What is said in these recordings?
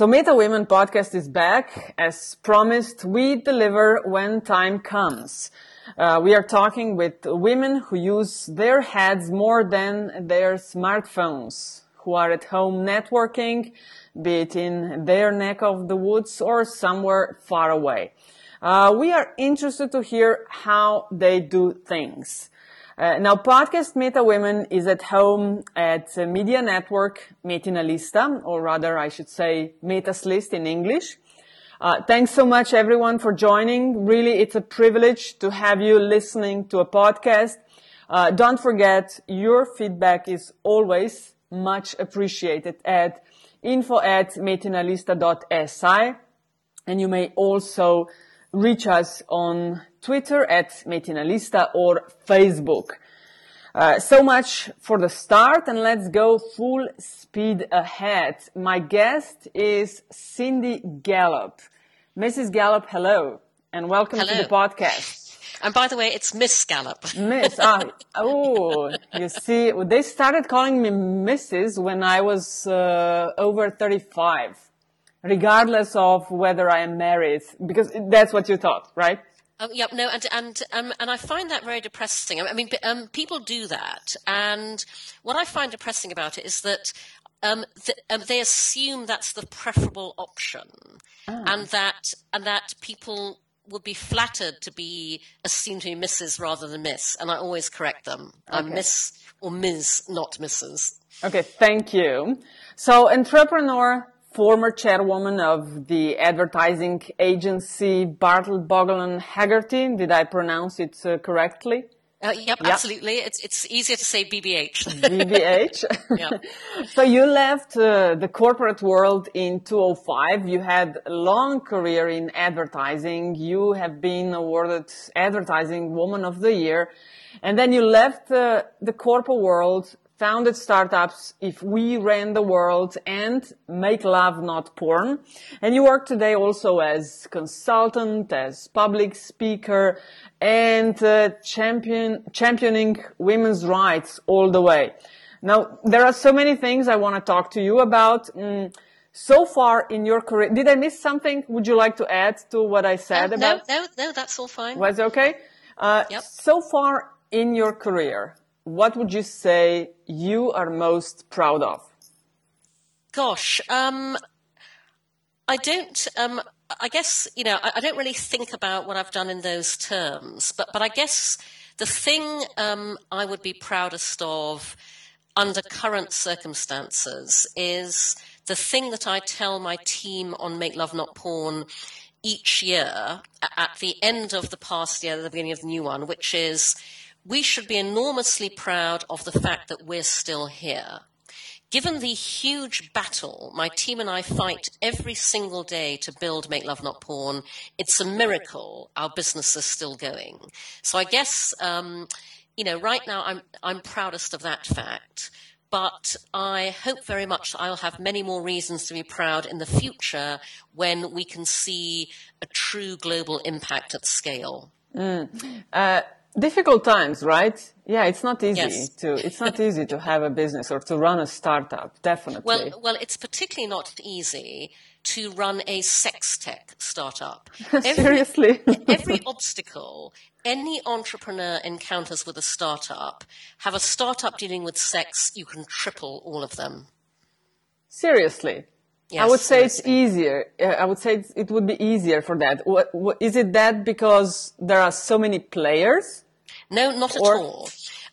So Meta Women podcast is back. As promised, we deliver when time comes. Uh, we are talking with women who use their heads more than their smartphones, who are at home networking, be it in their neck of the woods or somewhere far away. Uh, we are interested to hear how they do things. Uh, now, podcast Meta Women is at home at uh, Media Network Metina Lista, or rather, I should say, Meta's List in English. Uh, thanks so much, everyone, for joining. Really, it's a privilege to have you listening to a podcast. Uh, don't forget, your feedback is always much appreciated at info at metinalista.si. And you may also reach us on Twitter at Metinalista or Facebook. Uh, so much for the start and let's go full speed ahead. My guest is Cindy Gallop. Mrs. Gallop, hello and welcome hello. to the podcast. And by the way, it's Miss Gallop. Miss, ah, oh, you see, they started calling me Mrs. when I was uh, over 35, regardless of whether I am married, because that's what you thought, right? Um, yep, no, and and um, and I find that very depressing. I mean, um, people do that, and what I find depressing about it is that um, th- um, they assume that's the preferable option, ah. and that and that people would be flattered to be assumed to be Mrs. rather than Miss, and I always correct them. Okay. I'm Miss or Ms., not Mrs. Okay, thank you. So, entrepreneur, former chairwoman of the advertising agency Bartle Bogle and Hegarty. Did I pronounce it uh, correctly? Uh, yep, yep, absolutely. It's it's easier to say BBH. BBH. yeah. so you left uh, the corporate world in 2005. You had a long career in advertising. You have been awarded Advertising Woman of the Year, and then you left uh, the corporate world founded startups if we ran the world and make love not porn. And you work today also as consultant as public speaker and uh, champion championing women's rights all the way. Now there are so many things i want to talk to you about. Mm, so far in your career did i miss something? Would you like to add to what i said uh, about no no no that's all fine. Was okay? Uh, yep. so far in your career what would you say you are most proud of? Gosh, um, I don't. Um, I guess you know I, I, don't really think about what I've done in those terms, but but I guess the thing um, I would be proudest of under current circumstances is the thing that I tell my team on Make Love Not Porn each year at the end of the past year, the beginning of the new one, which is we should be enormously proud of the fact that we're still here. Given the huge battle my team and I fight every single day to build Make Love Not Porn, it's a miracle our business is still going. So I guess, um, you know, right now I'm, I'm proudest of that fact. But I hope very much I'll have many more reasons to be proud in the future when we can see a true global impact at scale. Mm. Uh, difficult times, right? Yeah, it's not easy yes. to it's not easy to have a business or to run a startup. Definitely. Well, well, it's particularly not easy to run a sex tech startup. Seriously, every, every obstacle any entrepreneur encounters with a startup, have a startup dealing with sex, you can triple all of them. Seriously. Yes, I would say it's easier. Uh, I would say it would be easier for that. What, what, is it that because there are so many players? No, not or? at all.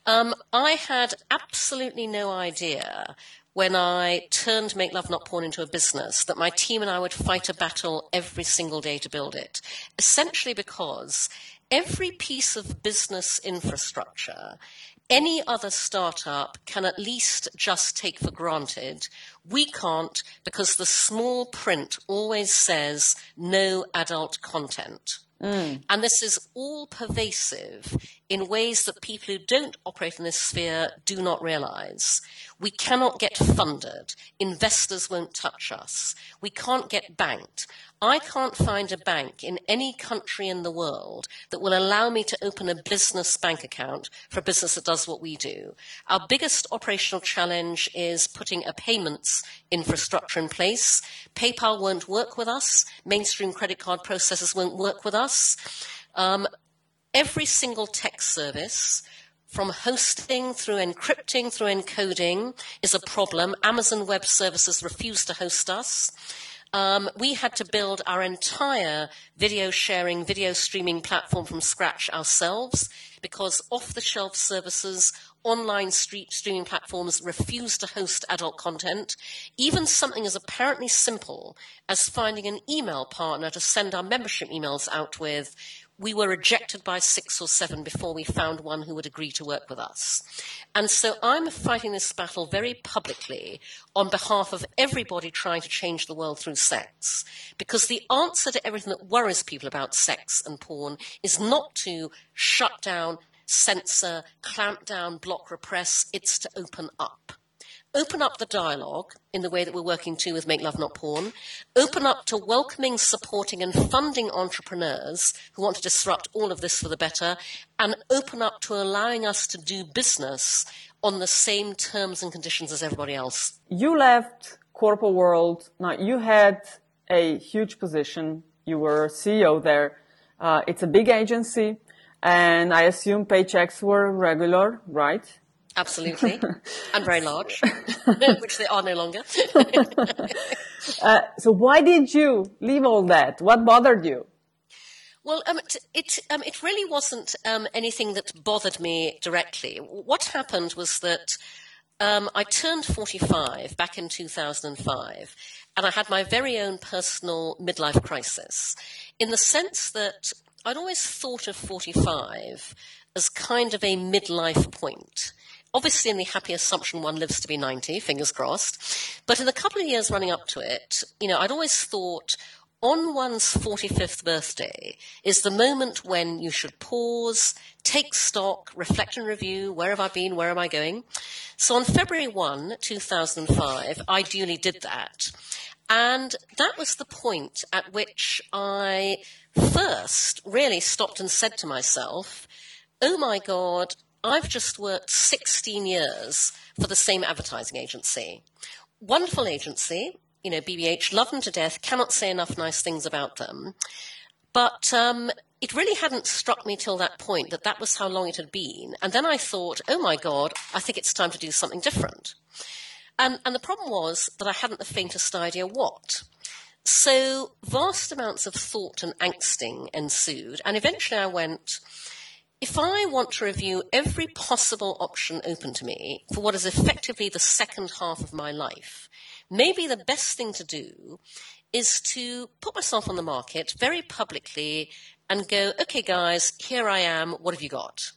Um, I had absolutely no idea when I turned Make Love Not Porn into a business that my team and I would fight a battle every single day to build it. Essentially because every piece of business infrastructure any other startup can at least just take for granted. We can't because the small print always says no adult content. Mm. And this is all pervasive in ways that people who don't operate in this sphere do not realize. We cannot get funded. Investors won't touch us. We can't get banked. I can't find a bank in any country in the world that will allow me to open a business bank account for a business that does what we do. Our biggest operational challenge is putting a payments infrastructure in place. PayPal won't work with us. Mainstream credit card processors won't work with us. Um, every single tech service from hosting through encrypting through encoding is a problem. Amazon Web Services refused to host us. Um, we had to build our entire video sharing, video streaming platform from scratch ourselves because off the shelf services, online streaming platforms refuse to host adult content. Even something as apparently simple as finding an email partner to send our membership emails out with we were rejected by six or seven before we found one who would agree to work with us. And so I'm fighting this battle very publicly on behalf of everybody trying to change the world through sex. Because the answer to everything that worries people about sex and porn is not to shut down, censor, clamp down, block, repress, it's to open up open up the dialogue in the way that we're working to with Make Love Not Porn, open up to welcoming, supporting, and funding entrepreneurs who want to disrupt all of this for the better, and open up to allowing us to do business on the same terms and conditions as everybody else. You left corporate world. Now you had a huge position. You were CEO there. Uh, it's a big agency, and I assume paychecks were regular, right? Absolutely. and very large, which they are no longer. uh, so why did you leave all that? What bothered you? Well, um, it um, it really wasn't um, anything that bothered me directly. What happened was that um, I turned 45 back in 2005, and I had my very own personal midlife crisis, in the sense that I'd always thought of 45 as kind of a midlife point obviously in the happy assumption one lives to be 90, fingers crossed. But in the couple of years running up to it, you know, I'd always thought on one's 45th birthday is the moment when you should pause, take stock, reflect and review where have I been, where am I going. So on February 1, 2005, I duly did that. And that was the point at which I first really stopped and said to myself, oh my God, I've just worked 16 years for the same advertising agency. Wonderful agency, you know, BBH, love them to death, cannot say enough nice things about them. But um, it really hadn't struck me till that point that that was how long it had been. And then I thought, oh my God, I think it's time to do something different. And, and the problem was that I hadn't the faintest idea what. So vast amounts of thought and angsting ensued. And eventually I went, if I want to review every possible option open to me for what is effectively the second half of my life, maybe the best thing to do is to put myself on the market very publicly and go, okay, guys, here I am. What have you got?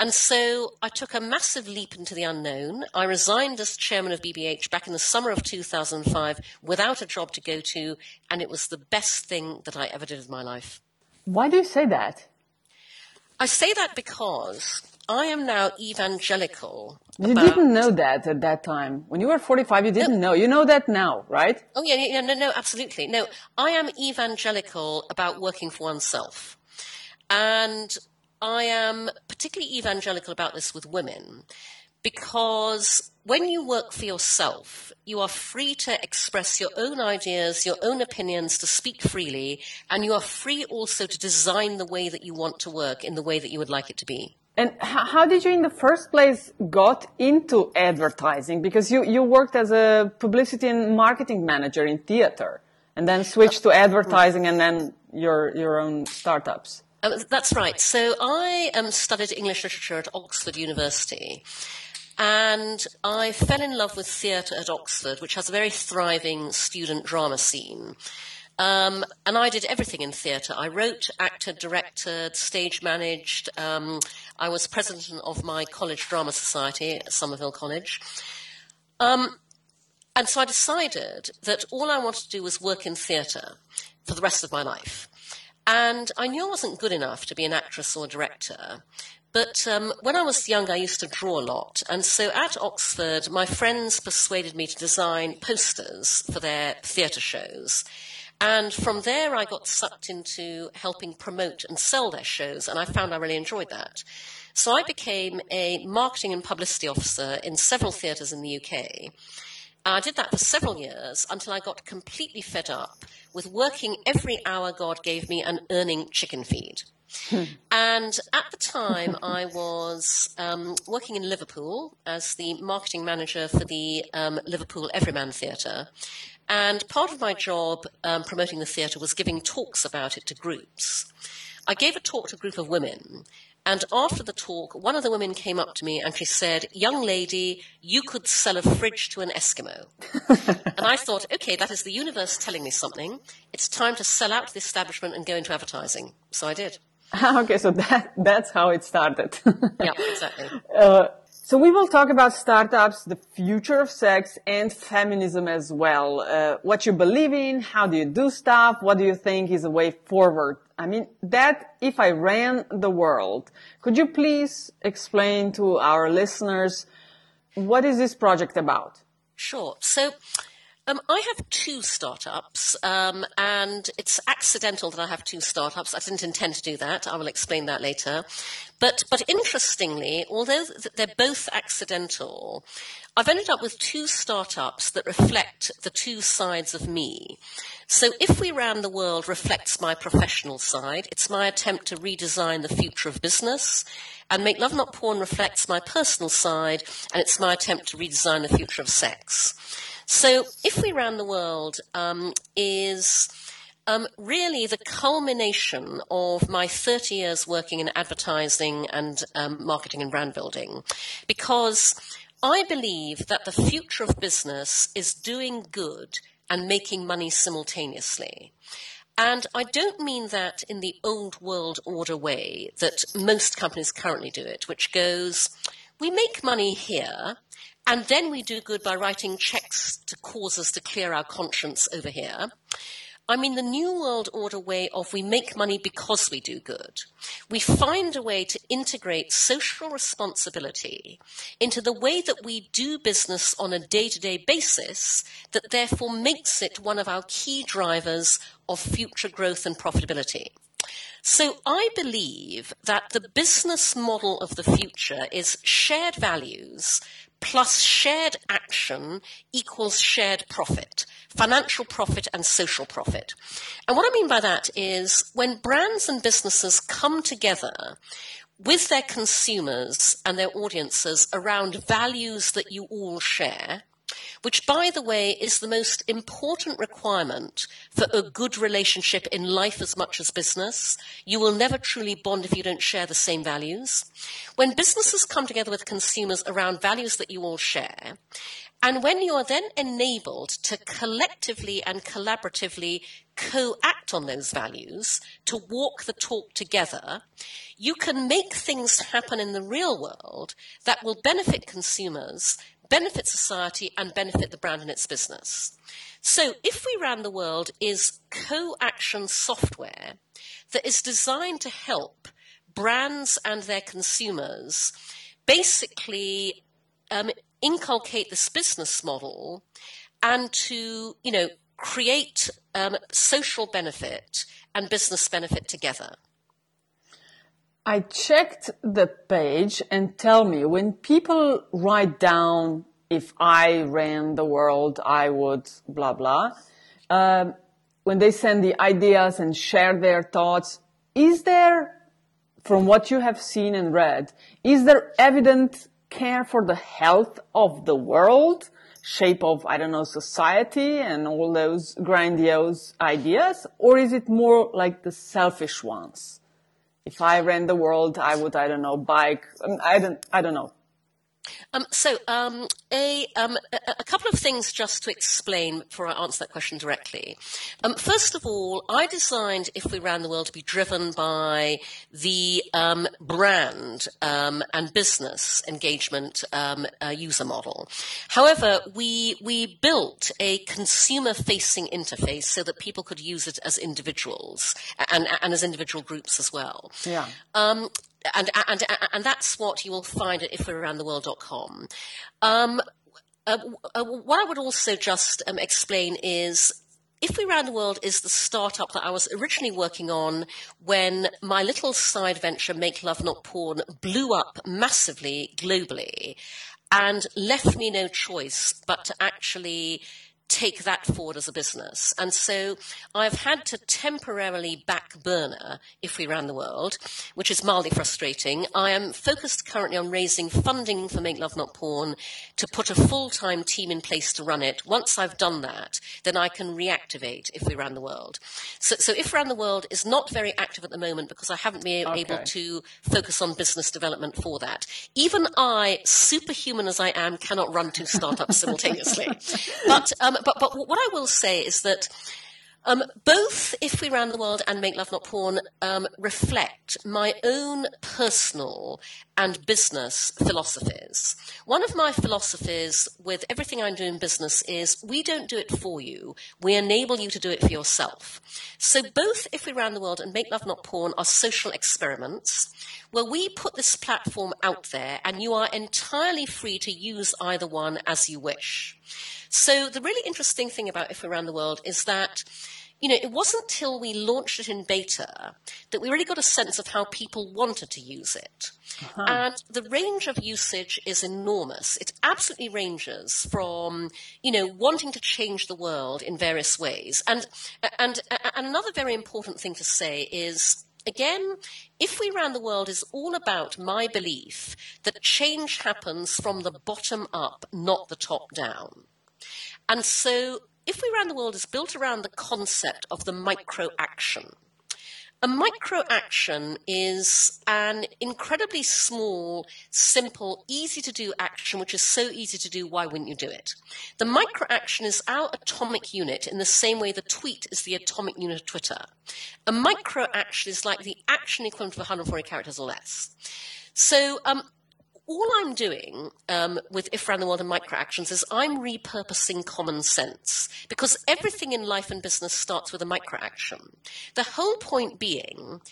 And so I took a massive leap into the unknown. I resigned as chairman of BBH back in the summer of 2005 without a job to go to, and it was the best thing that I ever did in my life. Why do you say that? I say that because I am now evangelical. You about... didn't know that at that time. When you were 45, you didn't no. know. You know that now, right? Oh, yeah, yeah, no, no, absolutely. No, I am evangelical about working for oneself. And I am particularly evangelical about this with women because when you work for yourself, you are free to express your own ideas, your own opinions, to speak freely, and you are free also to design the way that you want to work in the way that you would like it to be. And how did you in the first place got into advertising? Because you, you worked as a publicity and marketing manager in theater and then switched to advertising and then your, your own startups. Um, that's right. So I um, studied English literature at Oxford University. And I fell in love with theatre at Oxford, which has a very thriving student drama scene. Um, and I did everything in theatre. I wrote, acted, directed, stage managed. Um, I was president of my college drama society at Somerville College. Um, and so I decided that all I wanted to do was work in theatre for the rest of my life. And I knew I wasn't good enough to be an actress or a director. But um, when I was young, I used to draw a lot. And so at Oxford, my friends persuaded me to design posters for their theatre shows. And from there, I got sucked into helping promote and sell their shows, and I found I really enjoyed that. So I became a marketing and publicity officer in several theatres in the UK. I did that for several years until I got completely fed up with working every hour God gave me and earning chicken feed. and at the time, I was um, working in Liverpool as the marketing manager for the um, Liverpool Everyman Theatre. And part of my job um, promoting the theatre was giving talks about it to groups. I gave a talk to a group of women, and after the talk, one of the women came up to me and she said, Young lady, you could sell a fridge to an Eskimo. and I thought, okay, that is the universe telling me something. It's time to sell out the establishment and go into advertising. So I did. okay, so that, that's how it started. yeah, exactly. Uh, so we will talk about startups, the future of sex, and feminism as well. Uh, what you believe in, how do you do stuff, what do you think is a way forward? I mean, that if I ran the world, could you please explain to our listeners what is this project about? Sure. So um, I have two startups, um, and it's accidental that I have two startups. I didn't intend to do that. I will explain that later. But, but interestingly, although they're both accidental, I've ended up with two startups that reflect the two sides of me. So if we ran the world reflects my professional side, it's my attempt to redesign the future of business. And Make Love Not Porn reflects my personal side, and it's my attempt to redesign the future of sex. So, If We Ran the World um, is um, really the culmination of my 30 years working in advertising and um, marketing and brand building because I believe that the future of business is doing good and making money simultaneously. And I don't mean that in the old world order way that most companies currently do it, which goes, we make money here and then we do good by writing checks to causes to clear our conscience over here. I mean, the New World Order way of we make money because we do good. We find a way to integrate social responsibility into the way that we do business on a day to day basis that therefore makes it one of our key drivers of future growth and profitability. So I believe that the business model of the future is shared values plus shared action equals shared profit, financial profit and social profit. And what I mean by that is when brands and businesses come together with their consumers and their audiences around values that you all share, which, by the way, is the most important requirement for a good relationship in life as much as business. You will never truly bond if you don't share the same values. When businesses come together with consumers around values that you all share, and when you are then enabled to collectively and collaboratively co act on those values, to walk the talk together, you can make things happen in the real world that will benefit consumers, benefit society and benefit the brand and its business. So if we ran the world is co-action software that is designed to help brands and their consumers basically um, inculcate this business model and to, you know, create um, social benefit and business benefit together. I checked the page and tell me when people write down if I ran the world, I would blah blah. Um, when they send the ideas and share their thoughts, is there, from what you have seen and read, is there evident care for the health of the world, shape of I don't know society and all those grandiose ideas, or is it more like the selfish ones? If I ran the world, I would, I don't know, bike. Um, I don't, I don't know. Um, so, um, a, um, a, a, couple of things just to explain before I answer that question directly. Um, first of all, I designed If We Ran the World to be driven by the um, brand um, and business engagement uh, user model. However, we we built a consumer-facing interface so that people could use it as individuals and, and as individual groups as well. Yeah and, and, and that's what you will find at ifwerantheworld.com. Um, uh, uh, what I would also just um, explain is if We Ran the World is the startup that I was originally working on when my little side venture, Make Love Not Porn, blew up massively globally and left me no choice but to actually take that forward as a business. And so I've had to temporarily back burner if we ran the world, which is mildly frustrating. I am focused currently on raising funding for Make Love Not Porn to put a full-time team in place to run it. Once I've done that, then I can reactivate if we ran the world. So, so if ran the world is not very active at the moment because I haven't been okay. able to focus on business development for that. Even I, superhuman as I am, cannot run two startups simultaneously. But um, but, but what I will say is that um, both If We Ran the World and Make Love Not Porn um, reflect my own personal and business philosophies. One of my philosophies with everything I do in business is we don't do it for you, we enable you to do it for yourself. So both If We Ran the World and Make Love Not Porn are social experiments where we put this platform out there and you are entirely free to use either one as you wish. So the really interesting thing about If We Ran the World is that you know, it wasn't until we launched it in beta that we really got a sense of how people wanted to use it. Uh-huh. And the range of usage is enormous. It absolutely ranges from, you know, wanting to change the world in various ways. And, and, and another very important thing to say is Again, if we ran the world is all about my belief that change happens from the bottom up, not the top down. And so, if we ran the world is built around the concept of the micro action. A micro action is an incredibly small, simple, easy to do action, which is so easy to do, why wouldn't you do it? The micro action is our atomic unit in the same way the tweet is the atomic unit of Twitter. A micro action is like the action equivalent of 140 characters or less. So, um, all I'm doing um, with If Around the World and Microactions is I'm repurposing common sense because everything in life and business starts with a microaction. The whole point being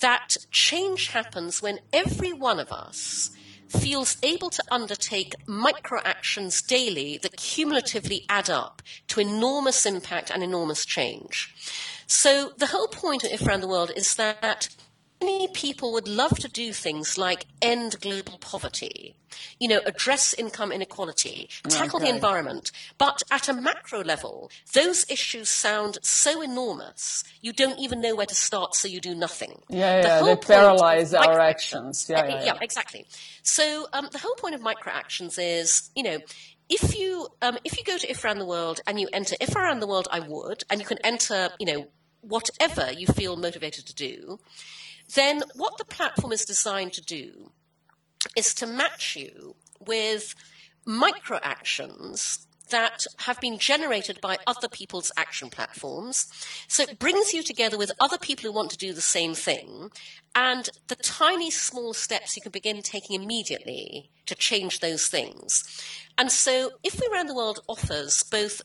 that change happens when every one of us feels able to undertake micro actions daily that cumulatively add up to enormous impact and enormous change. So the whole point of If Around the World is that many people would love to do things like end global poverty, you know, address income inequality, tackle okay. the environment. But at a macro level, those issues sound so enormous, you don't even know where to start, so you do nothing. Yeah, yeah, the they paralyze our actions. Yeah, yeah, yeah, yeah, exactly. So um, the whole point of micro actions is, you know, if you um, if you go to if around the world and you enter if around the world I would, and you can enter, you know, whatever you feel motivated to do then what the platform is designed to do is to match you with micro actions that have been generated by other people's action platforms. So it brings you together with other people who want to do the same thing and the tiny small steps you can begin taking immediately to change those things. And so if we ran the world offers both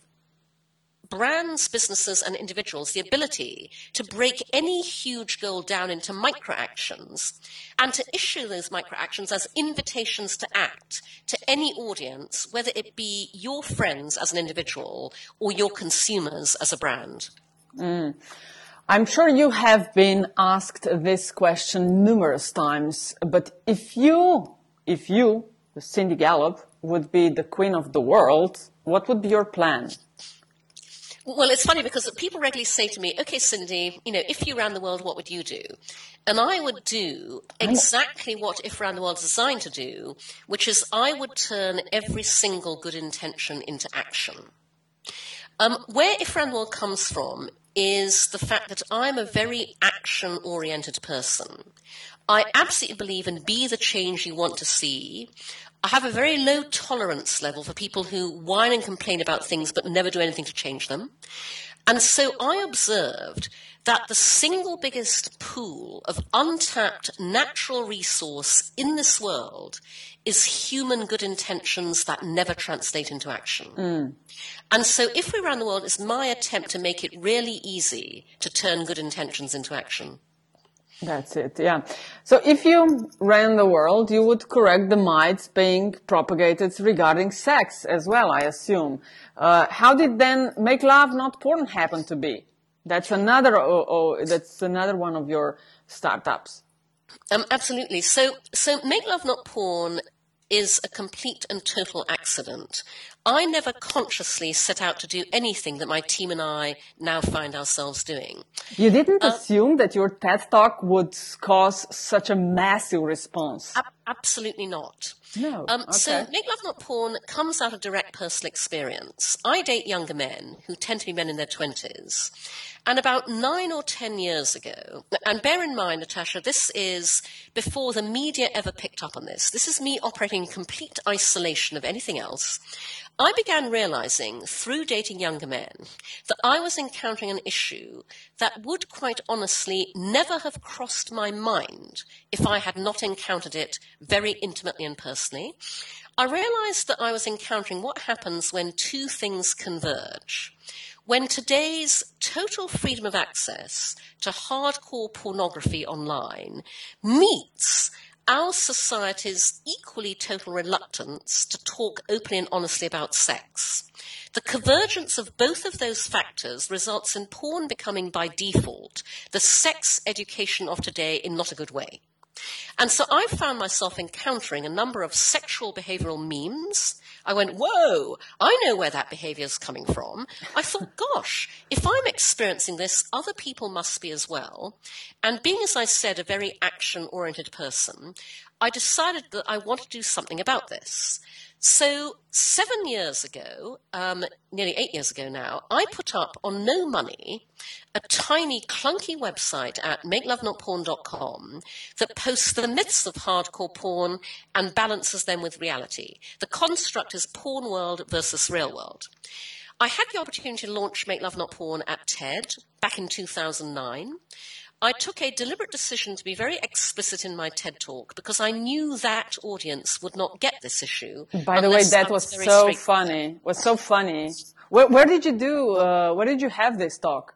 brands, businesses, and individuals the ability to break any huge goal down into micro actions and to issue those micro actions as invitations to act to any audience, whether it be your friends as an individual or your consumers as a brand. Mm. I'm sure you have been asked this question numerous times, but if you, if you, Cindy Gallop, would be the queen of the world, what would be your plan? Well, it's funny because people regularly say to me, okay, Cindy, you know, if you ran the world, what would you do? And I would do exactly what If Ran the World is designed to do, which is I would turn every single good intention into action. Um, where If Ran the World comes from is the fact that I'm a very action oriented person. I absolutely believe in be the change you want to see. I have a very low tolerance level for people who whine and complain about things but never do anything to change them. And so I observed that the single biggest pool of untapped natural resource in this world is human good intentions that never translate into action. Mm. And so if we ran the world, it's my attempt to make it really easy to turn good intentions into action. That's it, yeah. So if you ran the world, you would correct the myths being propagated regarding sex as well, I assume. Uh, how did then make love not porn happen to be? That's another, oh, oh, that's another one of your startups. Um, absolutely. So, so make love not porn is a complete and total accident. I never consciously set out to do anything that my team and I now find ourselves doing. You didn't uh, assume that your TED talk would cause such a massive response. Ab- absolutely not. No. Um, okay. So, Make Love Not Porn comes out of direct personal experience. I date younger men who tend to be men in their 20s. And about nine or ten years ago, and bear in mind, Natasha, this is before the media ever picked up on this. This is me operating in complete isolation of anything else. I began realizing through dating younger men that I was encountering an issue that would quite honestly never have crossed my mind if I had not encountered it very intimately and personally. I realized that I was encountering what happens when two things converge. When today's total freedom of access to hardcore pornography online meets our society's equally total reluctance to talk openly and honestly about sex. The convergence of both of those factors results in porn becoming by default the sex education of today in not a good way. And so I found myself encountering a number of sexual behavioral memes. I went, whoa, I know where that behavior is coming from. I thought, gosh, if I'm experiencing this, other people must be as well. And being, as I said, a very action oriented person, I decided that I want to do something about this. So, seven years ago, um, nearly eight years ago now, I put up on no money a tiny, clunky website at makelovenotporn.com that posts the myths of hardcore porn and balances them with reality. The construct is porn world versus real world. I had the opportunity to launch Make Love Not Porn at TED back in 2009. I took a deliberate decision to be very explicit in my TED talk because I knew that audience would not get this issue. By the way, that was so funny. Was so funny. Where, where did you do? Uh, where did you have this talk?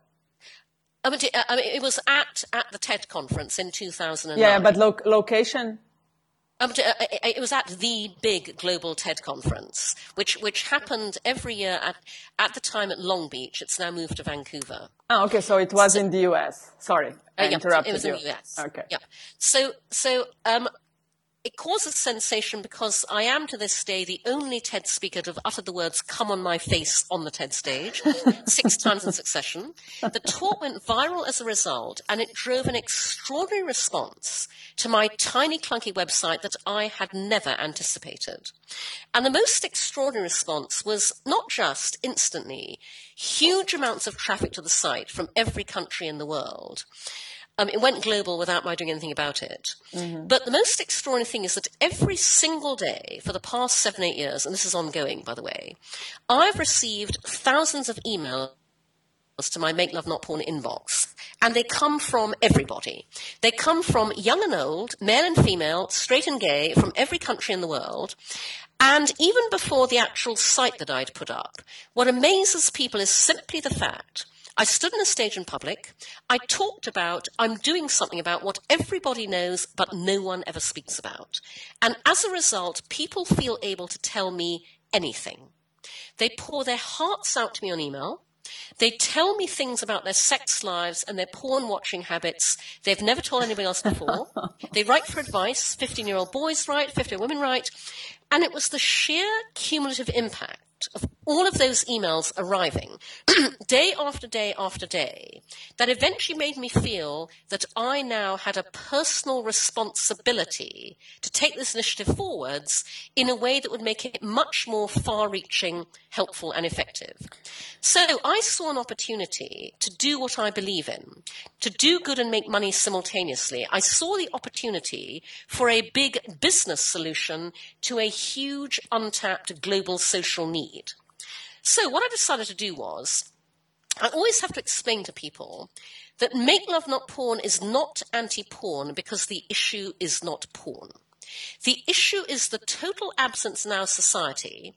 I mean, I mean, it was at at the TED conference in 2009. Yeah, but lo- location. Um, uh, it was at the big global TED conference, which which happened every year at at the time at Long Beach. It's now moved to Vancouver. Oh, okay. So it was so, in the US. Sorry, I uh, interrupted you. It was you. in the US. Okay. Yeah. So so um, it causes sensation because I am to this day the only TED speaker to have uttered the words "come on my face" on the TED stage six times in succession. The talk went viral as a result, and it drove an extraordinary response to my tiny clunky website that I had never anticipated. And the most extraordinary response was not just instantly huge amounts of traffic to the site from every country in the world um, it went global without my doing anything about it. Mm-hmm. But the most extraordinary thing is that every single day for the past seven, eight years, and this is ongoing, by the way, I've received thousands of emails to my Make Love Not Porn inbox. And they come from everybody. They come from young and old, male and female, straight and gay, from every country in the world. And even before the actual site that I'd put up, what amazes people is simply the fact I stood on a stage in public. I talked about, I'm doing something about what everybody knows, but no one ever speaks about. And as a result, people feel able to tell me anything. They pour their hearts out to me on email. They tell me things about their sex lives and their porn watching habits they've never told anybody else before. they write for advice. 15 year old boys write, 50 year old women write. And it was the sheer cumulative impact of all of those emails arriving day after day after day that eventually made me feel that I now had a personal responsibility to take this initiative forwards in a way that would make it much more far reaching, helpful, and effective. So I saw an opportunity to do what I believe in, to do good and make money simultaneously. I saw the opportunity for a big business solution to a huge untapped global social need. So what I decided to do was I always have to explain to people that Make Love Not Porn is not anti porn because the issue is not porn. The issue is the total absence in our society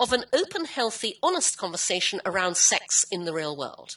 of an open, healthy, honest conversation around sex in the real world,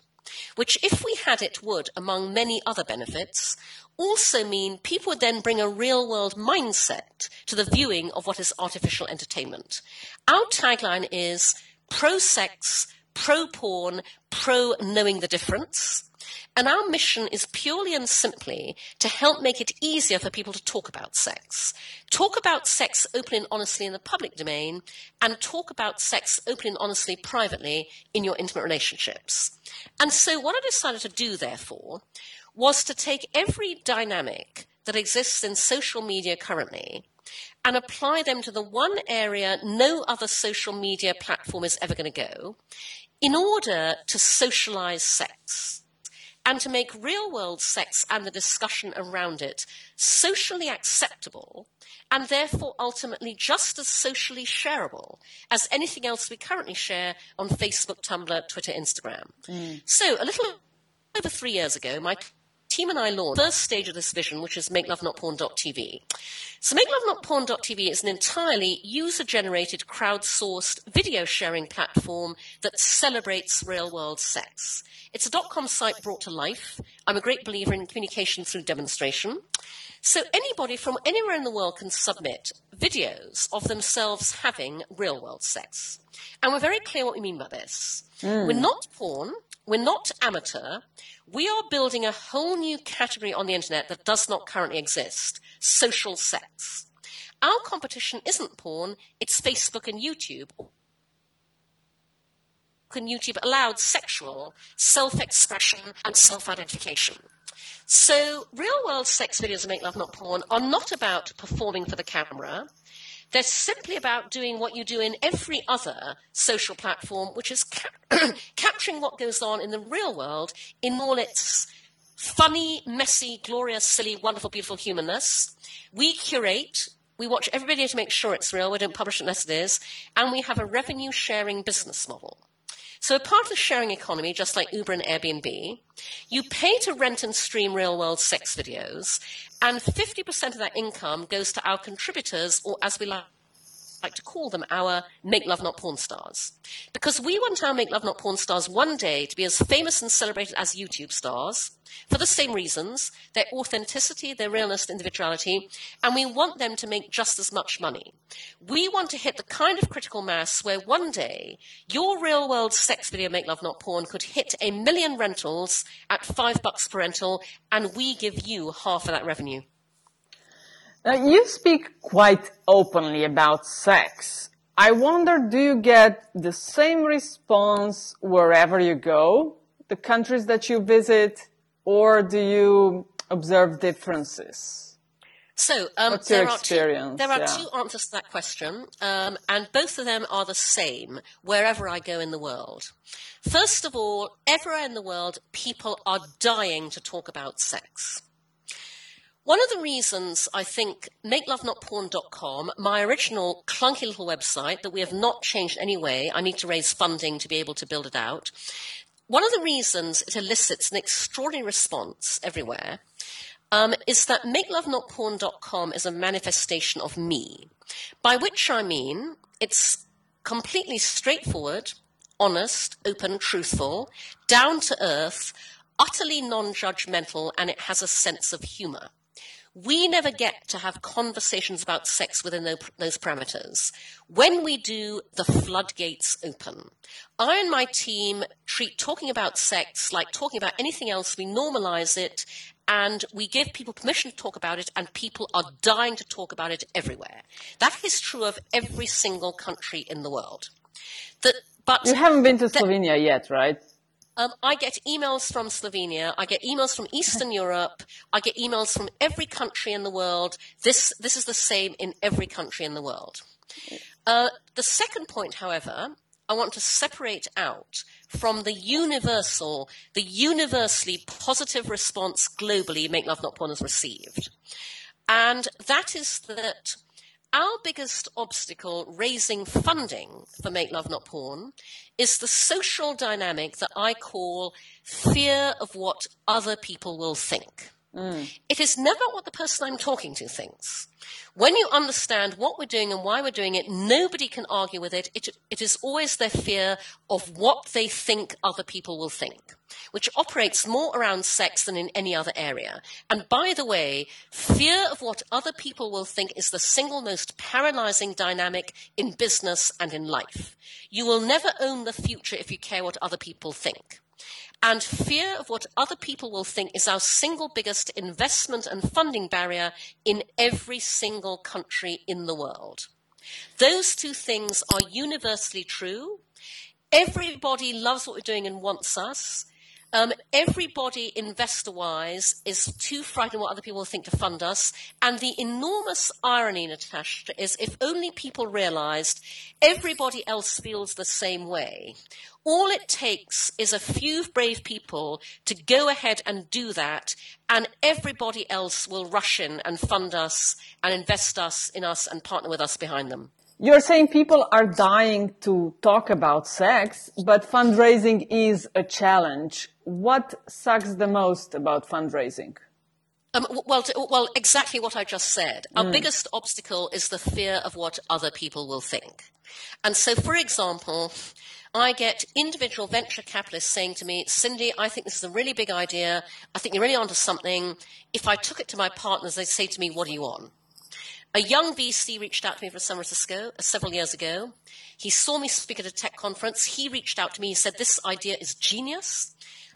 which, if we had it, would, among many other benefits, also mean people would then bring a real world mindset to the viewing of what is artificial entertainment. Our tagline is pro sex, pro porn, pro knowing the difference. And our mission is purely and simply to help make it easier for people to talk about sex. Talk about sex openly and honestly in the public domain, and talk about sex openly and honestly privately in your intimate relationships. And so, what I decided to do, therefore, was to take every dynamic that exists in social media currently and apply them to the one area no other social media platform is ever going to go in order to socialize sex and to make real world sex and the discussion around it socially acceptable and therefore ultimately just as socially shareable as anything else we currently share on Facebook, Tumblr, Twitter, Instagram. Mm. So, a little over three years ago, my team and I launched the first stage of this vision, which is MakeLoveNotPorn.tv. So MakeLoveNotPorn.tv is an entirely user-generated, crowdsourced video sharing platform that celebrates real-world sex. It's a dot-com site brought to life. I'm a great believer in communication through demonstration. So anybody from anywhere in the world can submit videos of themselves having real world sex. And we're very clear what we mean by this. Mm. We're not porn, we're not amateur, we are building a whole new category on the internet that does not currently exist social sex. Our competition isn't porn, it's Facebook and YouTube. And YouTube allowed sexual self expression and self identification. So, real world sex videos of Make Love Not Porn are not about performing for the camera. They're simply about doing what you do in every other social platform, which is ca- capturing what goes on in the real world in all its funny, messy, glorious, silly, wonderful, beautiful humanness. We curate. We watch every video to make sure it's real. We don't publish it unless it is. And we have a revenue sharing business model. So, part of the sharing economy, just like Uber and Airbnb, you pay to rent and stream real world sex videos, and 50% of that income goes to our contributors, or as we like like to call them our Make Love Not Porn stars. Because we want our Make Love Not Porn stars one day to be as famous and celebrated as YouTube stars for the same reasons their authenticity, their realness, individuality, and we want them to make just as much money. We want to hit the kind of critical mass where one day your real world sex video Make Love Not Porn could hit a million rentals at five bucks per rental, and we give you half of that revenue. Uh, you speak quite openly about sex. I wonder, do you get the same response wherever you go, the countries that you visit, or do you observe differences? So, um, What's your experience? Are two, there are yeah. two answers to that question, um, and both of them are the same wherever I go in the world. First of all, everywhere in the world, people are dying to talk about sex. One of the reasons I think MakeLoveNotPorn.com, my original clunky little website that we have not changed in any way, I need to raise funding to be able to build it out. One of the reasons it elicits an extraordinary response everywhere um, is that MakeLoveNotPorn.com is a manifestation of me, by which I mean it's completely straightforward, honest, open, truthful, down to earth, utterly non judgmental, and it has a sense of humor. We never get to have conversations about sex within those parameters. When we do, the floodgates open. I and my team treat talking about sex like talking about anything else. We normalize it and we give people permission to talk about it, and people are dying to talk about it everywhere. That is true of every single country in the world. but you haven't been to Slovenia yet, right? Um, I get emails from Slovenia. I get emails from Eastern Europe. I get emails from every country in the world. This this is the same in every country in the world. Uh, the second point, however, I want to separate out from the universal, the universally positive response globally Make Love Not Porn has received. And that is that our biggest obstacle raising funding for Make Love Not Porn is the social dynamic that I call fear of what other people will think. Mm. It is never what the person I'm talking to thinks. When you understand what we're doing and why we're doing it, nobody can argue with it. It, it is always their fear of what they think other people will think, which operates more around sex than in any other area. And by the way, fear of what other people will think is the single most paralyzing dynamic in business and in life. You will never own the future if you care what other people think. And fear of what other people will think is our single biggest investment and funding barrier in every single country in the world. Those two things are universally true. Everybody loves what we're doing and wants us. Um, everybody, investor wise, is too frightened what other people will think to fund us. And the enormous irony, Natasha, is if only people realized everybody else feels the same way. All it takes is a few brave people to go ahead and do that, and everybody else will rush in and fund us and invest us in us and partner with us behind them. You're saying people are dying to talk about sex, but fundraising is a challenge. What sucks the most about fundraising? Um, well, well, exactly what I just said. Our mm. biggest obstacle is the fear of what other people will think. And so, for example, I get individual venture capitalists saying to me, Cindy, I think this is a really big idea. I think you're really onto something. If I took it to my partners, they'd say to me, What are you on? A young VC reached out to me from San Francisco uh, several years ago. He saw me speak at a tech conference. He reached out to me. He said, This idea is genius.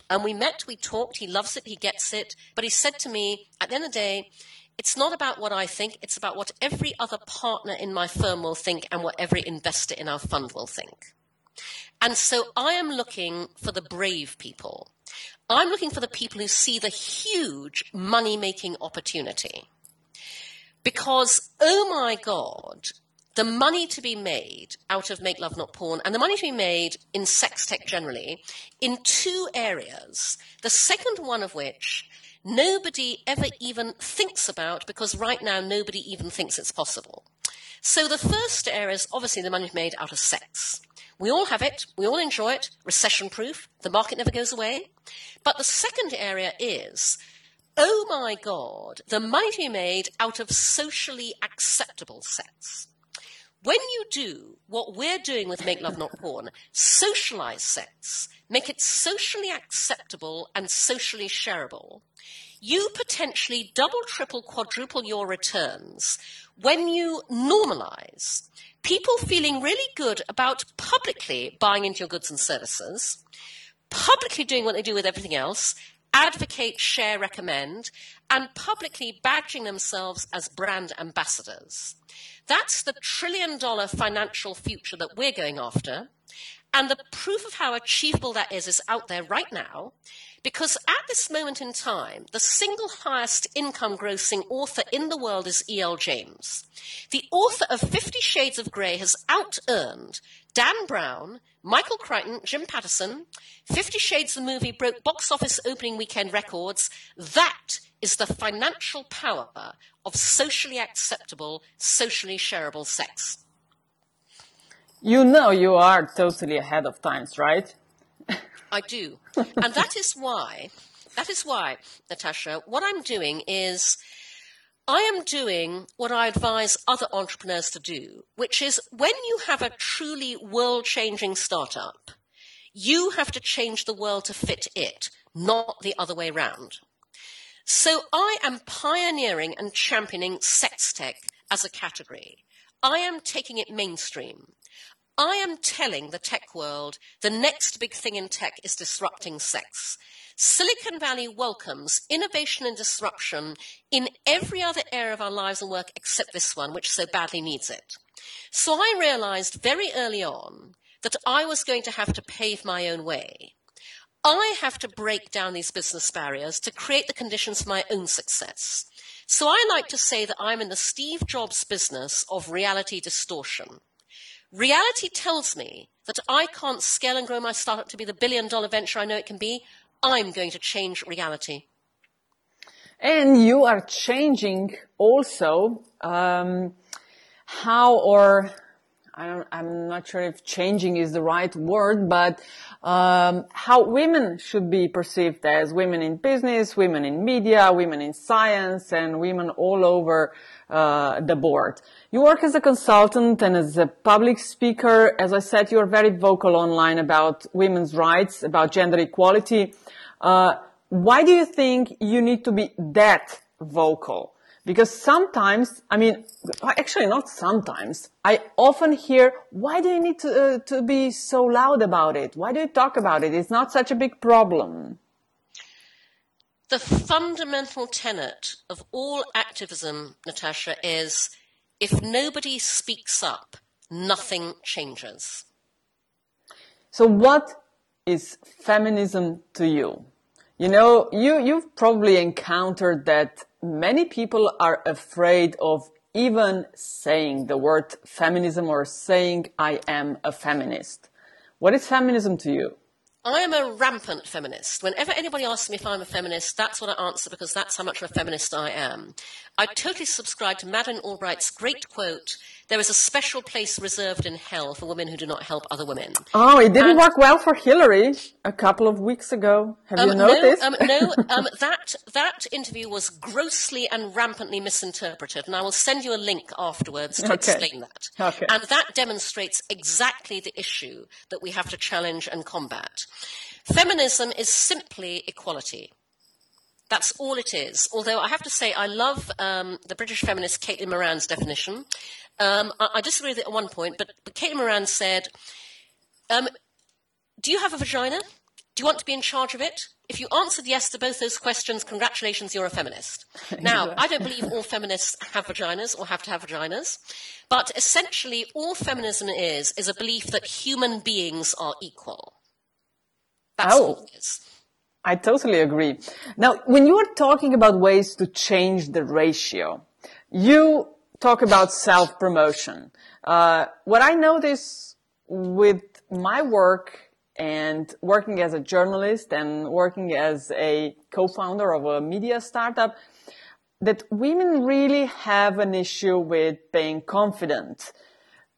And we met, we talked. He loves it, he gets it. But he said to me, At the end of the day, it's not about what I think, it's about what every other partner in my firm will think and what every investor in our fund will think. And so I am looking for the brave people. I'm looking for the people who see the huge money making opportunity. Because, oh my God, the money to be made out of Make Love Not Porn and the money to be made in sex tech generally in two areas. The second one of which nobody ever even thinks about because right now nobody even thinks it's possible. So the first area is obviously the money made out of sex. We all have it, we all enjoy it, recession proof, the market never goes away. But the second area is oh my God, the mighty made out of socially acceptable sex. When you do what we're doing with Make Love Not Porn, socialize sex, make it socially acceptable and socially shareable, you potentially double, triple, quadruple your returns when you normalize people feeling really good about publicly buying into your goods and services, publicly doing what they do with everything else, advocate, share, recommend, and publicly badging themselves as brand ambassadors. That's the trillion dollar financial future that we're going after. And the proof of how achievable that is is out there right now. Because at this moment in time, the single highest income grossing author in the world is E.L. James. The author of Fifty Shades of Grey has out earned Dan Brown, Michael Crichton, Jim Patterson. Fifty Shades the movie broke box office opening weekend records. That is the financial power of socially acceptable, socially shareable sex. You know you are totally ahead of times, right? I do. and that is why, that is why, Natasha, what I'm doing is I am doing what I advise other entrepreneurs to do, which is when you have a truly world changing startup, you have to change the world to fit it, not the other way round. So I am pioneering and championing sex tech as a category. I am taking it mainstream. I am telling the tech world the next big thing in tech is disrupting sex. Silicon Valley welcomes innovation and disruption in every other area of our lives and work except this one, which so badly needs it. So I realized very early on that I was going to have to pave my own way. I have to break down these business barriers to create the conditions for my own success. So I like to say that I'm in the Steve Jobs business of reality distortion. Reality tells me that I can't scale and grow my startup to be the billion dollar venture I know it can be. I'm going to change reality. And you are changing also um, how or I don't, I'm not sure if changing is the right word, but um, how women should be perceived as women in business, women in media, women in science, and women all over uh, the board. You work as a consultant and as a public speaker. As I said, you are very vocal online about women's rights, about gender equality. Uh, why do you think you need to be that vocal? Because sometimes, I mean, actually not sometimes, I often hear, why do you need to, uh, to be so loud about it? Why do you talk about it? It's not such a big problem. The fundamental tenet of all activism, Natasha, is if nobody speaks up, nothing changes. So what is feminism to you? You know, you, you've probably encountered that many people are afraid of even saying the word feminism or saying I am a feminist. What is feminism to you? I am a rampant feminist. Whenever anybody asks me if I'm a feminist, that's what I answer because that's how much of a feminist I am. I totally subscribe to Madeleine Albright's great quote there is a special place reserved in hell for women who do not help other women. Oh, it didn't and, work well for Hillary a couple of weeks ago. Have um, you noticed? No, um, no um, that, that interview was grossly and rampantly misinterpreted, and I will send you a link afterwards to okay. explain that. Okay. And that demonstrates exactly the issue that we have to challenge and combat. Feminism is simply equality. That's all it is. Although I have to say, I love um, the British feminist Caitlin Moran's definition. Um, I, I, disagree with it at one point, but, but Caitlin Moran said, um, Do you have a vagina? Do you want to be in charge of it? If you answered yes to both those questions, congratulations, you're a feminist. Now, I don't believe all feminists have vaginas or have to have vaginas, but essentially, all feminism is is a belief that human beings are equal. That's oh. all it is. I totally agree. Now, when you are talking about ways to change the ratio, you talk about self-promotion. Uh, what I notice with my work and working as a journalist and working as a co-founder of a media startup, that women really have an issue with being confident.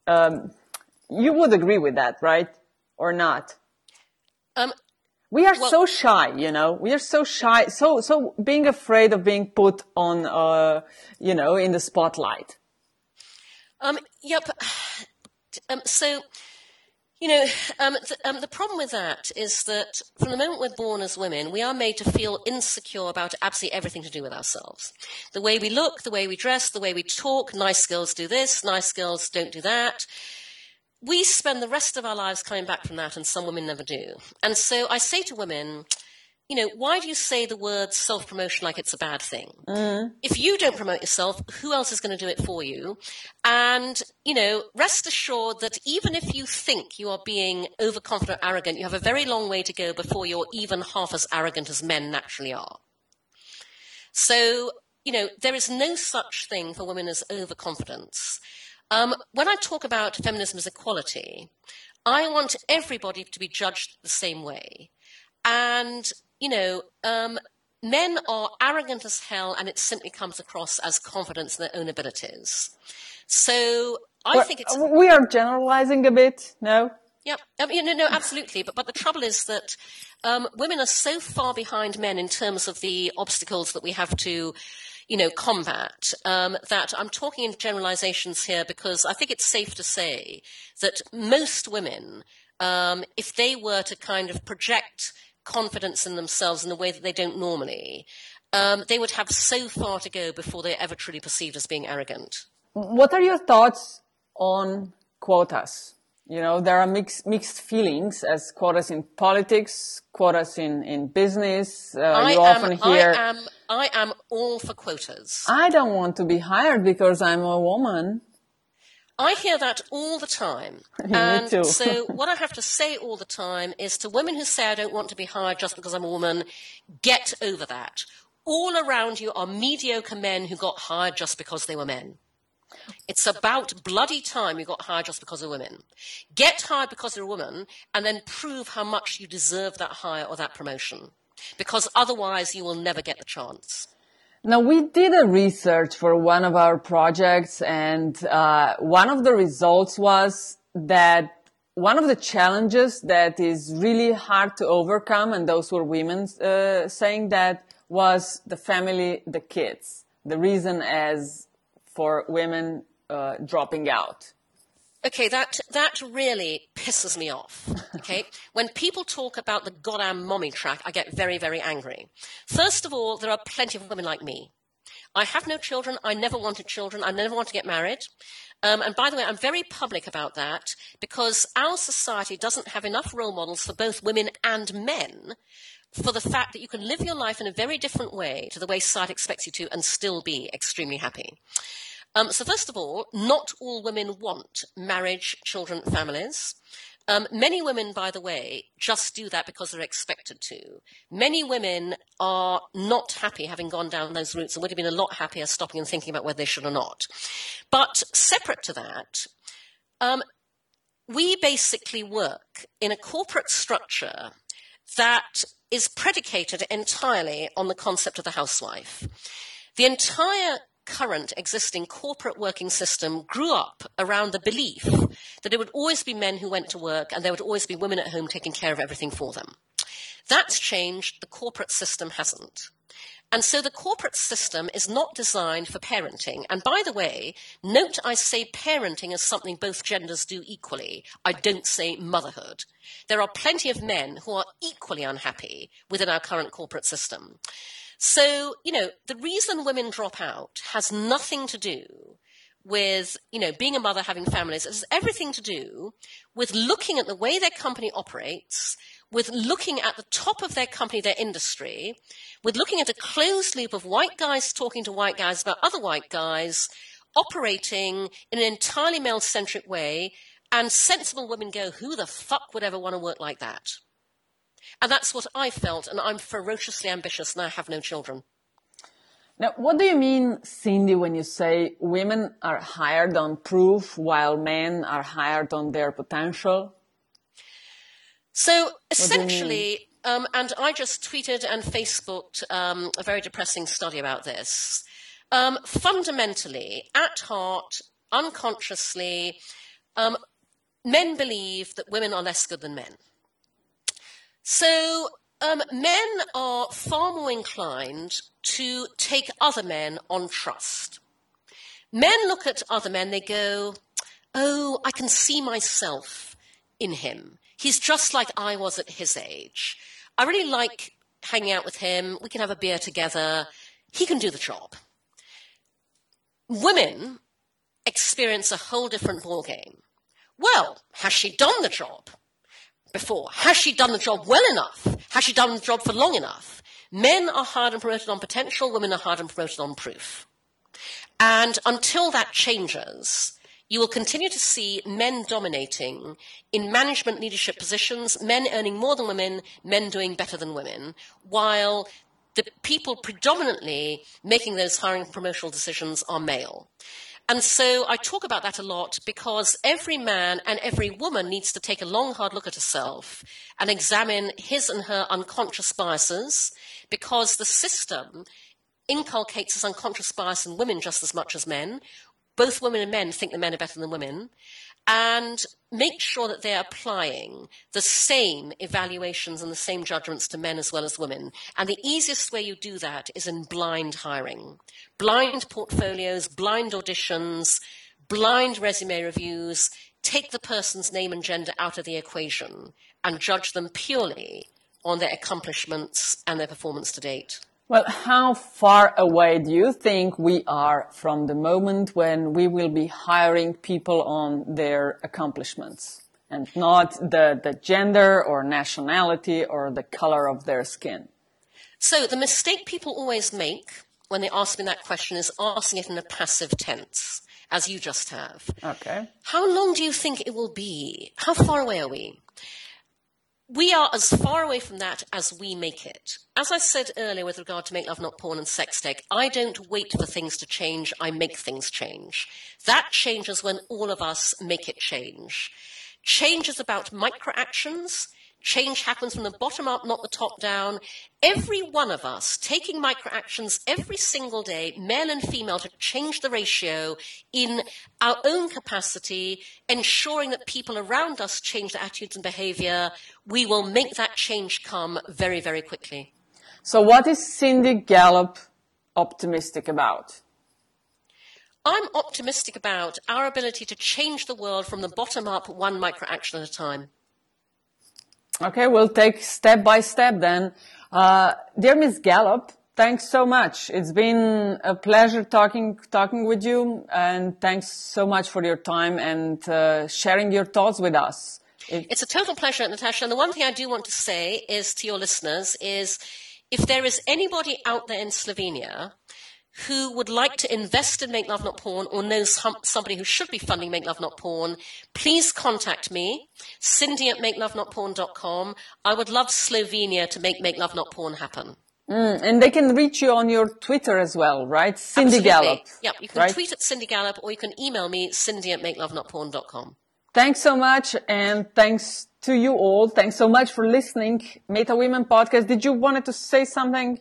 Um, you would agree with that, right? Or not? Um, we are well, so shy, you know, we are so shy. So, so being afraid of being put on, uh, you know, in the spotlight. Um, yep. Um, so, you know, um, th- um, the problem with that is that from the moment we're born as women, we are made to feel insecure about absolutely everything to do with ourselves. The way we look, the way we dress, the way we talk. Nice girls do this, nice girls don't do that we spend the rest of our lives coming back from that, and some women never do. And so I say to women, you know, why do you say the word self promotion like it's a bad thing? Mm. If you don't promote yourself, who else is going to do it for you? And, you know, rest assured that even if you think you are being overconfident, arrogant, you have a very long way to go before you're even half as arrogant as men naturally are. So, you know, there is no such thing for women as overconfidence. Um, when I talk about feminism as equality, I want everybody to be judged the same way. And, you know, um, men are arrogant as hell, and it simply comes across as confidence in their own abilities. So I well, think it's. We are generalizing a bit, no? Yeah, I mean, no, no, absolutely. But, but the trouble is that um, women are so far behind men in terms of the obstacles that we have to you know, combat, um, that I'm talking in generalizations here because I think it's safe to say that most women, um, if they were to kind of project confidence in themselves in a way that they don't normally, um, they would have so far to go before they're ever truly perceived as being arrogant. What are your thoughts on quotas? You know, there are mixed, mixed feelings as quotas in politics, quotas in, in business. Uh, I you am, often hear. I am, I am all for quotas. I don't want to be hired because I'm a woman. I hear that all the time. and too. so what I have to say all the time is to women who say I don't want to be hired just because I'm a woman, get over that. All around you are mediocre men who got hired just because they were men. It's about bloody time you got hired just because of women. Get hired because you're a woman and then prove how much you deserve that hire or that promotion. Because otherwise you will never get the chance. Now, we did a research for one of our projects, and uh, one of the results was that one of the challenges that is really hard to overcome, and those were women uh, saying that, was the family, the kids. The reason as for women uh, dropping out. Okay, that that really pisses me off. Okay, when people talk about the goddamn mommy track, I get very very angry. First of all, there are plenty of women like me. I have no children. I never wanted children. I never want to get married. Um, and by the way, I'm very public about that because our society doesn't have enough role models for both women and men for the fact that you can live your life in a very different way to the way society expects you to and still be extremely happy. Um, so, first of all, not all women want marriage, children, families. Um, many women, by the way, just do that because they're expected to. Many women are not happy having gone down those routes and would have been a lot happier stopping and thinking about whether they should or not. But separate to that, um, we basically work in a corporate structure that is predicated entirely on the concept of the housewife. The entire current existing corporate working system grew up around the belief that it would always be men who went to work and there would always be women at home taking care of everything for them. That's changed, the corporate system hasn't. And so the corporate system is not designed for parenting. And by the way, note I say parenting as something both genders do equally. I don't say motherhood. There are plenty of men who are equally unhappy within our current corporate system. So, you know, the reason women drop out has nothing to do with, you know, being a mother, having families. It has everything to do with looking at the way their company operates, with looking at the top of their company, their industry, with looking at a closed loop of white guys talking to white guys about other white guys, operating in an entirely male centric way, and sensible women go, who the fuck would ever want to work like that? And that's what I felt, and I'm ferociously ambitious and I have no children. Now, what do you mean, Cindy, when you say women are hired on proof while men are hired on their potential? So essentially, um, and I just tweeted and Facebooked um, a very depressing study about this. Um, fundamentally, at heart, unconsciously, um, men believe that women are less good than men. So um, men are far more inclined to take other men on trust. Men look at other men, they go, Oh, I can see myself in him. He's just like I was at his age. I really like hanging out with him. We can have a beer together. He can do the job. Women experience a whole different ballgame. Well, has she done the job? before. Has she done the job well enough? Has she done the job for long enough? Men are hired and promoted on potential, women are hired and promoted on proof. And until that changes, you will continue to see men dominating in management leadership positions, men earning more than women, men doing better than women, while the people predominantly making those hiring and promotional decisions are male. And so I talk about that a lot because every man and every woman needs to take a long, hard look at herself and examine his and her unconscious biases because the system inculcates this unconscious bias in women just as much as men. Both women and men think that men are better than women and make sure that they're applying the same evaluations and the same judgments to men as well as women. And the easiest way you do that is in blind hiring. Blind portfolios, blind auditions, blind resume reviews. Take the person's name and gender out of the equation and judge them purely on their accomplishments and their performance to date. Well, how far away do you think we are from the moment when we will be hiring people on their accomplishments and not the, the gender or nationality or the color of their skin? So the mistake people always make when they ask me that question is asking it in a passive tense, as you just have. Okay. How long do you think it will be? How far away are we? We are as far away from that as we make it. As I said earlier with regard to Make Love Not Porn and Sex Tech, I don't wait for things to change, I make things change. That changes when all of us make it change. Change is about micro actions. Change happens from the bottom up, not the top down. Every one of us taking micro actions every single day, male and female, to change the ratio in our own capacity, ensuring that people around us change their attitudes and behavior, we will make that change come very, very quickly. So what is Cindy Gallop optimistic about? I'm optimistic about our ability to change the world from the bottom up, one micro action at a time. Okay, we'll take step by step then. Uh, dear Miss Gallop, thanks so much. It's been a pleasure talking talking with you, and thanks so much for your time and uh, sharing your thoughts with us. It- it's a total pleasure, Natasha. And the one thing I do want to say is to your listeners is if there is anybody out there in Slovenia who would like to invest in Make Love Not Porn or knows somebody who should be funding Make Love Not Porn, please contact me, cindy at makelovenotporn.com. I would love Slovenia to make Make Love Not Porn happen. Mm, and they can reach you on your Twitter as well, right? Cindy Absolutely. Gallop. Yeah, you can right? tweet at Cindy Gallop or you can email me, cindy at makelovenotporn.com. Thanks so much. And thanks to you all. Thanks so much for listening. Meta Women podcast. Did you wanted to say something?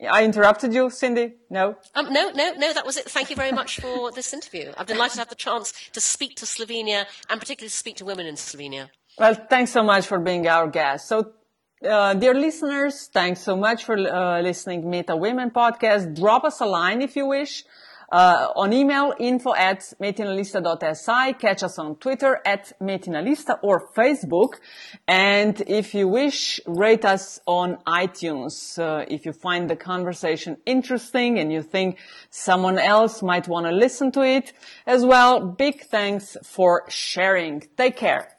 I interrupted you, Cindy? No? Um, no, no, no, that was it. Thank you very much for this interview. I'm delighted to have the chance to speak to Slovenia and particularly to speak to women in Slovenia. Well, thanks so much for being our guest. So, uh, dear listeners, thanks so much for uh, listening Meta Women podcast. Drop us a line if you wish uh, on email info at metinalista.si. Catch us on Twitter at metinalista or Facebook. And if you wish, rate us on iTunes. Uh, if you find the conversation interesting and you think someone else might want to listen to it as well, big thanks for sharing. Take care.